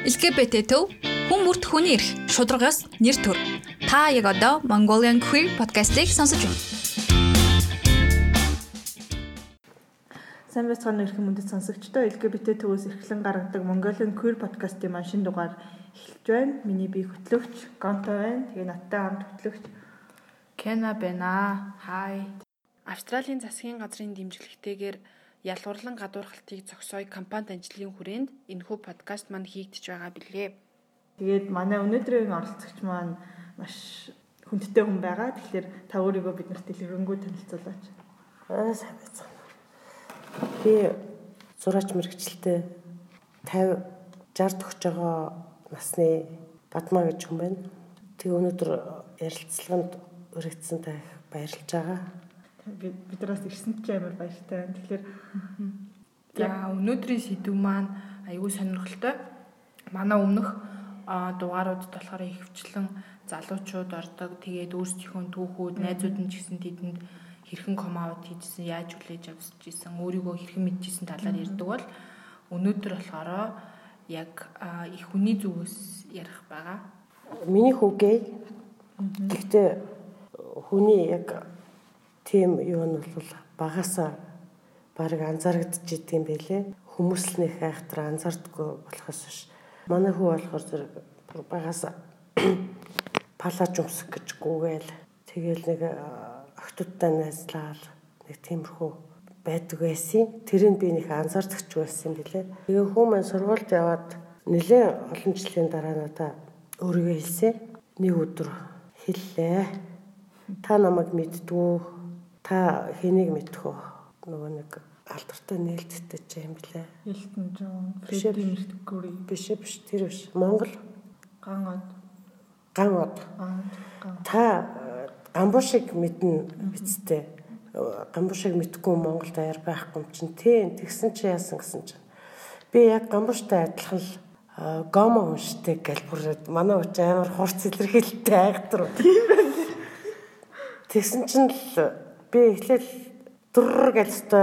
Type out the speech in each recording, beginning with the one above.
LGBT төв хүн бүрт хүний эрх шударгаас нэр төр. Та яг одоо Mongolian Queer podcast-ийг сонсож байна. Сайн байцгаана эрхэм мөндөд сонсогчдоо LGBT төвөөс эрхлэн гаргадаг Mongolian Queer podcast-ийн машин дугаар эхэлж байна. Миний би хөтлөгч Гонто байна. Тэгээ надтай хамт хөтлөгч Кена байна. Хай. Австралийн засгийн газрын дэмжлэгтэйгээр ялгуурлан гадуурхалтыг зогсооё компанид ажлын хүрээнд энэхүү подкаст маань хийгдэж байгаа билээ. Тэгээд манай өнөөдрийн оролцогч маань маш хүндтэй хүн байгаа. Тэгэхээр та өөрийгөө биднэрт дэлгэрэнгүй танилцуулаач. Аа сайн байцгаана. Би зураач мэрэгчлээ 50 60 төгсөж байгаа насны Бадмаа гэж хүн байна. Тэг өнөөдөр ярилцлаганд өргөцсөн та их баярлж байгаа бидраас ирсэнд ч амар баяртай байна. Тэгэхээр за өнөөдрийн сэдв маань аюул сонирхолтой. Манай өмнөх дугааруудад болохоор ихвчлэн залуучууд ордог. Тэгээд өөрсдийнхөө түүхүүд, найзууд нь ч гэсэн тэдэнд хэрхэн комаут хийжсэн, яаж хүлээж авч ирсэн, өөрийгөө хэрхэн мэдчихсэн талаар ярьдаг бол өнөөдөр болохоор яг их хүний зүгээс ярих байгаа. Миний хүүгээ. Гэхдээ хүний яг тийм юу нь бол багасаа баг анзаарэгдэж идэм байлээ. Хүмүүс л нэг айхтар анзаардаггүй болохоос биш. Манай хүү болохоор зэрэг багасаа палаж өмсөх гэж гүгээл. Тэгэл нэг охтуудтай найзлал нэг тиймэрхүү байдаг байсан. Тэрийг би нэг анзаардагч байсан билээ. Тэгээ хүмүүс сургуульд яваад нэлээ олон жилийн дараа надаа өөрийгөө хэлсэн. Нэг өдөр хэллээ. Та намайг мэддгүү та хэнийг мэдэх вэ? Нөгөө нэг алдартай нээлттэй ч юм блэ. Элтон Джон, Фредди Меркури. Биш биш тэр биш. Монгол ган од. Ган од. Та гамбушиг мэднэ бицтэй. Гамбушиг мэдгүй Монгол даяар байхгүй юм чинь тий тэгсэн чи яасан гэсэн чинь. Би яг гамбуштай адилхан л гомо унштай гэл бүр манай уч амар хурц илэрхийлэлтэй. Тийм байна. Тэгсэн чинь л би эхлээл дүр гэж та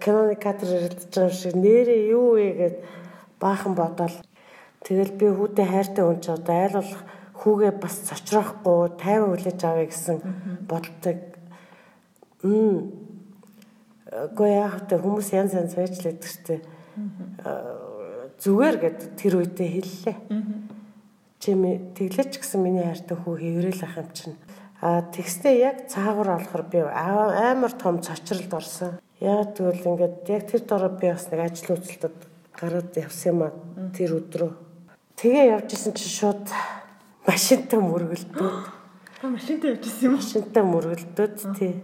киноны кадр ирэлдэж байгаа шиг нэрээ юу вэ гэд баахан бодоол. Тэгэл би хүүтэй хайртай хүн ч одоо айл болох хүүгээ бас цочроохгүй тайван хүлээж авъя гэсэн бодолтой. Мм. Гоо яах вэ хүмүүс янз янз байжлаад гэжтэй. Зүгээр гэд тэр үедээ хэллээ. Чимээ тэглэж гисэн миний хайртай хүү хэврээл ах юм чинь А тэгснээ яг цаагуур олохор би амар том цочролд орсон. Яг тэгвэл ингээд яг тэр дороо би бас нэг ажил үйлчлэлд гараад явсан юм а тэр өдрөө. Тэгээ явж исэн чинь шууд машинтай мөргөлдөөд. Та машинтай явж исэн юм уу? Машинтай мөргөлдөөд тий.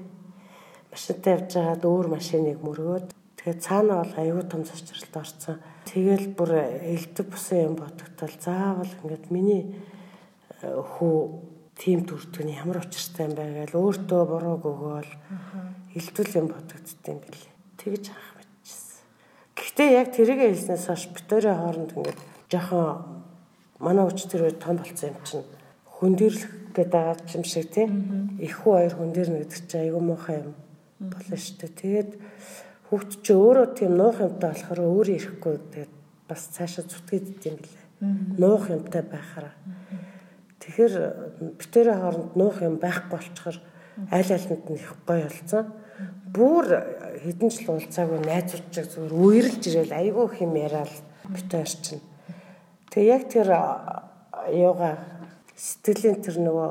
Машинтай явж байгаад өөр машиныг мөргөөд тэгээ цаана бол аюу том цочролд орсон. Тэгэл бүр элдв бусан юм бодогтол заавал ингээд миний э, хүү тийм төртгөний ямар учиртай юм бэ гэж өөртөө буруу өгөөл хилдэл юм бодогдсон юм билий. Тэгж хаах мэдчихсэн. Гэхдээ яг тэрийг хэлснээс хойш битүүрийн хооронд ингээд жоохон манай өч тэр үед том болцсон юм чинь хөндөрлөх гэдэг юм шиг тийм их хүү хоёр хөндөрнө гэдэг чинь айгүй муухай юм болно шүү дээ. Тэгээд хүүхд чи өөрөө тийм нуух юмтай болохоор өөрөө ирэхгүй тэгээд бас цаашаа зүтгэд идэм билээ. Нуух юмтай байхаараа. Тэгэхээр битэрийн хооронд нуух юм байхгүй болчихор аль альнд нь их гоё болсон. Бүүр хэдэн жил уулзаагүй найзуудчаг зүгээр үерэлж ирэл айгүй их юм яриад битэр чинь. Тэгээ яг тэр юугаа сэтгэлийн тэр нөгөө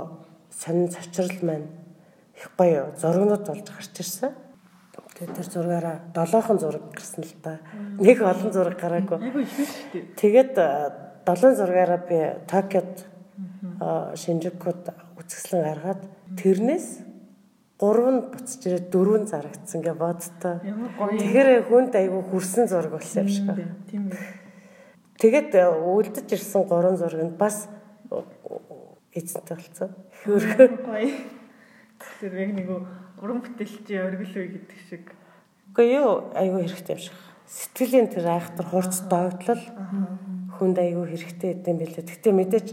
сонин цочрол маань их гоё зургнууд болж гарч ирсэн. Тэгээ тэр зургаараа долоохон зураг гарсан л да. Нэг олон зураг гараагүй. Тэгээд долоон зургаараа би Токиод Шинжикуд үцгслэн гаргаад тэрнээс гурав нь буцаж ирээд дөрөв нь зарагдсан гэ бодтой. Тэгэхээр хүнд айгүй хүрсэн зураг болсон юм шиг байна. Тийм үү. Тэгэд үлдэж ирсэн гурван зураг нь бас эзэнтэй болсон. Хөргөө. Тэр яг нэг уран бүтээлчийн оргил үе гэдэг шиг. Үгүй юу айгүй хэрэгтэй юм шиг. Сэтгэлийн тэр айхтар хурц догтлол хүнд айгүй хэрэгтэй гэдэм билээ. Гэтэ мэдээж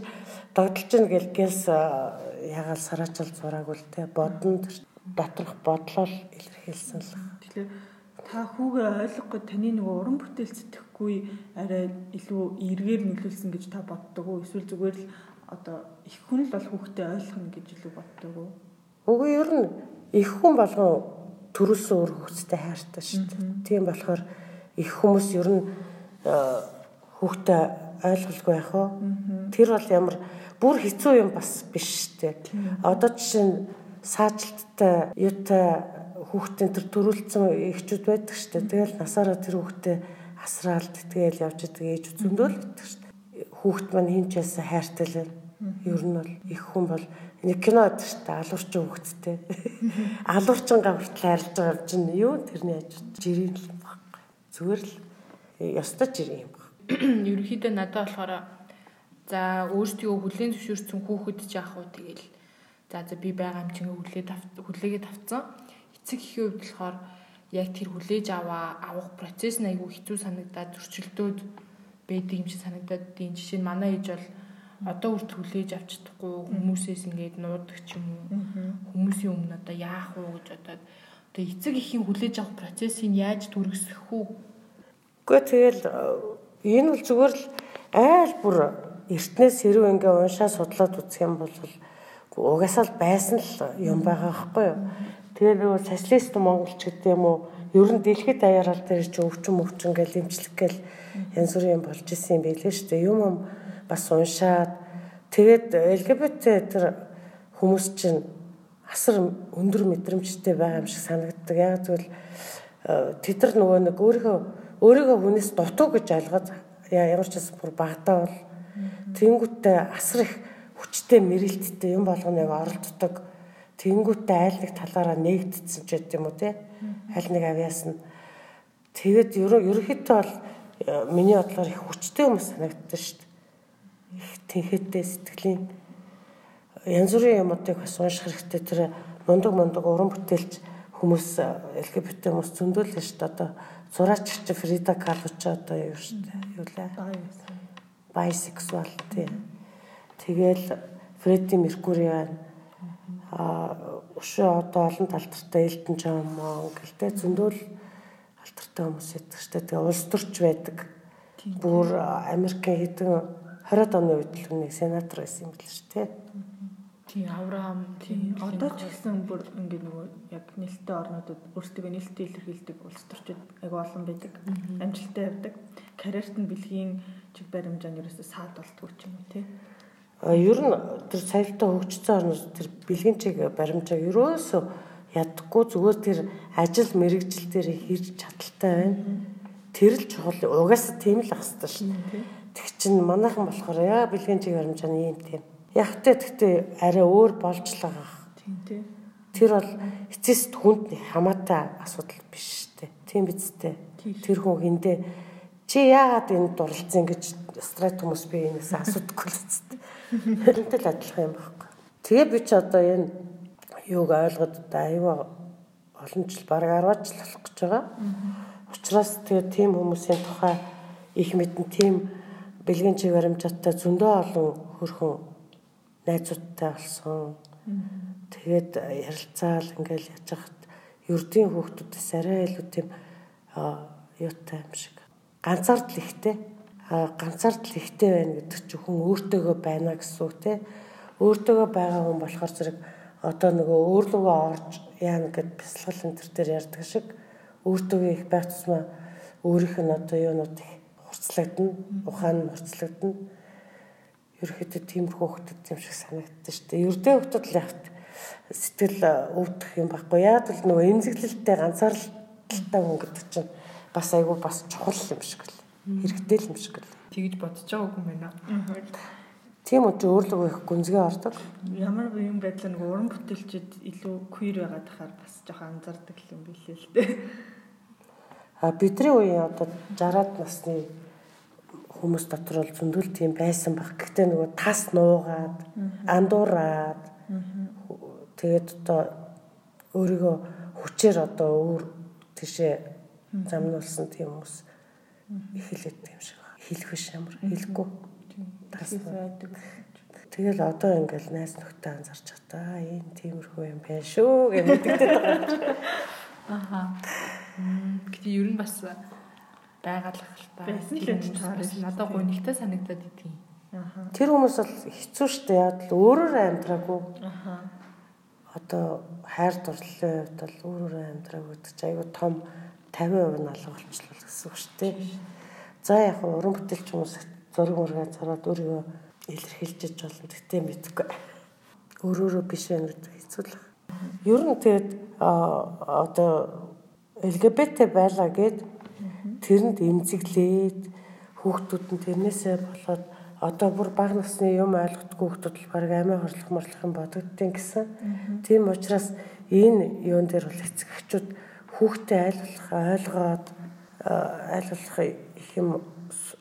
догдолж гин гэл гэлс ягаал сараачл зураагүй л те бодонд доторх бодлол илэрхийлсэн л. Тэгэхээр та хүүгээ ойлгохгүй таны нөгөө уран бүтээл сэтгэхгүй арай илүү эргээр нөлөөлсөн гэж та боддог уу? Эсвэл зүгээр л одоо их хүн л бол хүүхдээ ойлгоно гэж илүү боддог уу? Үгүй ер нь их хүн болгон төрүүлсэн өөр хүүхдэд хайртай шүү дээ. Тийм болохоор их хүмүүс ер нь хүүхдээ ойлголгүй яах вэ? Тэр бол ямар бүр хэцүү юм бас биш дээ. Одоо жишээ нь саажилттай юутай хүүхдийн тэр төрүүлсэн эхчүүд байдаг дээ. Тэгэл насаараа тэр хүүхдээ асраалт тэгэл явж идэг ээж зөндөл гэдэг дээ. Хүүхд маань хинч яасан хайртай л ер нь бол их хүн бол нэг кино байдаг дээ. Алуурчин хүүхдтэй. Алуурчин гавхтал харилж байгаа юм чинь юу тэрний аж жирийн л баггүй. Зүгээр л ёстой жирийн юм баг. Ерөнхийдөө надад болохоор за өөртөө хүлээн зөвшөөрсөн хүүхэд жаах уу тэгэл за за би байгаа юм чинь хүлээ хүлээгээд авцсан эцэг эхийн хувьд болохоор яг тэр хүлээж аваа авах процесс нь айгүй хэцүү санагдаад зөрчилдөөд байдаг юм шиг санагдаад тийм жишээ нь манай ээж бол одоо үрт хүлээж авч чадахгүй хүмүүсээс ингээд нуудаг ч юм уу. Хүмүүсийн өмнө одоо яах вэ гэж бодоод одоо эцэг эхийн хүлээж авах процессыг яаж түргэсэх үү Гэхдээ тэгэл энэ бол зүгээр л айл бүр эртнээс хэрүү ингээ уншаа судлаад үзэх юм бол угаасаа л байсан л юм байгаа байхгүй юу. Тэгээ нөгөө социалист монголч гэдэг юм уу ер нь дэлхийд даяарал дээр чи өвчин өвчин гэл имчлэг гэл янз бүрийн болж исэн юм байлээ шүү дээ. Юм юм бас уншаад тэгээд LGBT тэр хүмүүс чинь асар өндөр мэдрэмжтэй байгаа юм шиг санагддаг. Яг зөвл тэд нар нөгөө нэг өөрийнхөө өөрийгөө хүнээс дутуу гэж ойлгоод ямар ч гэсэн бүр багтаа бол тэнгүүтээ асар их хүчтэй мэрэлттэй юм болгоныг оролддог Тэнгүүтээ айл нэг талаараа нээгдсэн ч гэдэг юм уу те. Аль нэг авьяас нь тэгээд ерөнхийдөө бол э, миний бодлоор их хүчтэй хүмүүс санагддаг шүү дээ. Их тэнхэттэй сэтгэлийн янз бүрийн юмуудыг бас унших хэрэгтэй тэр мундаг мундаг уран бүтээлч хүмүүс LGBT хүмүүс зөндөл шүү дээ. Одоо зураачч Фрида Кало ч одоо юу дээ. Юу лээ. Байсексуал тийм. Тэгэл Фредди Меркури байна а өшөө одоо олон талдартай Элтон Джон гэлтэй зөндөл алдартай хүмүүс шүү дээ. Тэгээ улс төрч байдаг. Бүр Америкийн хэдэн 20-ад оны үед л нэг сенатор байсан юм бэл шүү дээ. Тийм Авраам тийм одоо ч гэсэн бүр ингээд нөгөө яг нэлттэй орнуудад өөрсдөө нэлттэй илэрхийлдэг улс төрчид айгүй олон байдаг. Амжилттай явдаг. Карьерт нь бэлгийн чиг баримжаан ерөөсөө саад болтгоо ч юм уу тий ер нь тэр соёлтой хөгжсөн орнууд тэр бэлгэнчиг баримжаа ерөөсөө яддаггүй зүгээр тэр ажил мэрэгжил дээр хийж чадaltaй байна. Тэр л чухал угаас тийм л ах хэвээр шин. Тэг чин манайхан болохоор яа бэлгэнчиг баримжааны юм тийм. Яг тэ тэгтээ арай өөр болж л байгаа. Тийм тийм. Тэр бол эцэст хүнд хамаатай асуудал биш дээ. Тийм биз дээ. Тэр хүн хиндэ чи яагаад энд дурлцсан гэж страйт хүмүүс би энэс асуудаггүй л үст. Тэрнтэй л адилхан юм байна. Тэгээ би ч одоо энэ юуг ойлгоод одоо аюу олон жил баг 10 жил болох гэж байгаа. Учираас тэгээ тийм хүмүүсийн тухай их мэдэн тийм бэлгийн чиг баримжаатай зөндөө олон хөрхөн найзуудтай болсон. Тэгээд ярилцаал ингээл яж хахад ердийн хүүхдүүдээс арай илүү тийм юутай юм шиг. Ганцаардл ихтэй. Ганцаардл ихтэй байна гэдэг чинь хүн өөртөөгөө байна гэсэн үг те. Өөртөөгөө байгаа хүн болохоор зэрэг одоо нөгөө өөрлөгөө орж яана гэд бясалгал энэ төр дээр ярьдаг шиг өөртөөгөө их байх тусмаа өөрийнх нь одоо юунууд их хурцлагдана ухаан нь хурцлагдана ерөөхдөө тиймэрхүү хөлтөд юм шиг санагддаг шүү дээ ердөө хөлтөд л явт сэтгэл өвдөх юм байхгүй яг л нөгөө эмзэглэлтэй ганцаардалтай хүн гэдэг чинь бас айгүй бас чухал юм шиг л хэрэгтэй л юм шиг л. Тэгж бодож байгааг юм байна. Тийм үү өөрлөгөө их гүнзгий ордог. Ямар юм байдлаа нэг уран бүтээлчд илүү queer байгаад тахаар бас жоохон анзаардаг юм билээ л дээ. А бидний үеийн одоо 60-аад насны хүмүүс дотор бол зөндөл тийм байсан баг. Гэхдээ нөгөө тас нуугаад, андуураад тэгээд одоо өөрийгөө хүчээр одоо өөр тийшээ замнуулсан тийм хүмүүс их хэлээд юм шиг байна. Хэлэх биш ямар хэлэхгүй. Тэгэл одоо ингээл найз нөхдөд анзарч чадаа энэ тиймэрхүү юм байна шүү гэж мэддэгдээд байгаа. Аха. Гэтэ ер нь бас байгалах л та. Байсан л гэж надад дээ. гонигтай санагдаад идэв. Аха. Тэр хүмүүс бол хэцүү штэ яад л өөрөөр амьдраагүй. Аха. Одоо хайр дурлалын хувьд бол өөрөөр амьдраагүй гэдэг чинь айгүй том 50% нь алга болчихлоо гэсэн үг дээ. За яг хөө уран бүтээлч хүмүүс зураг мургаа зараад өөрийгөө илэрхийлж болно гэхдээ мэдгүй. Өөрөөрөө биш байна гэдэг хэцүү л. Ер нь тэгээд одоо LGBT байлаа гэд тэрэнд эмзэглээд хүүхдүүд нь тэрнээсээ болоод одоо бүр баг насны юм ойлгохгүй хүүхдүүд л баг амиа хорлох морлох юм бодогдтiin гэсэн. Тийм учраас энэ юун дээр бол эцэгчүүд хүүхдээ аль болох ойлгоод аль болох их юм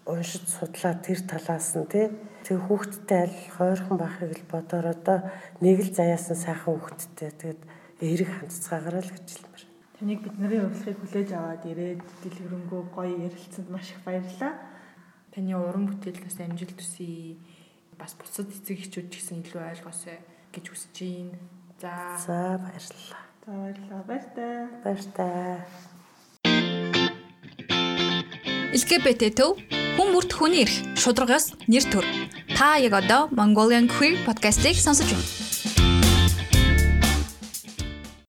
уншиж судлаа тэр талаас нь тий тэг хүүхдтэй аль болох ойрхон байхыг л бодоор одоо нэг л заяасан сайхан хүүхдтэй тэгээд эерэг хандцгаагаар л гэж хэлмээр. Таныг бидний урилгыг хүлээж аваад ирээд дэлгэрэнгүй гоё ярилцсанд маш их баярлалаа. Таны уран бүтээлээс амжилт хүсье. Бас бусад эцэг эхчүүд ч гэсэн илүү ойлгоосой гэж хүсэж байна. За За баярлалаа. За баярлалаа. Баяртай. Баяртай. LGBT төв хүн бүрт хүний эрх шударгаас нэр төр. Та яг одоо Mongolian Queer podcast-ийг сонсож байна.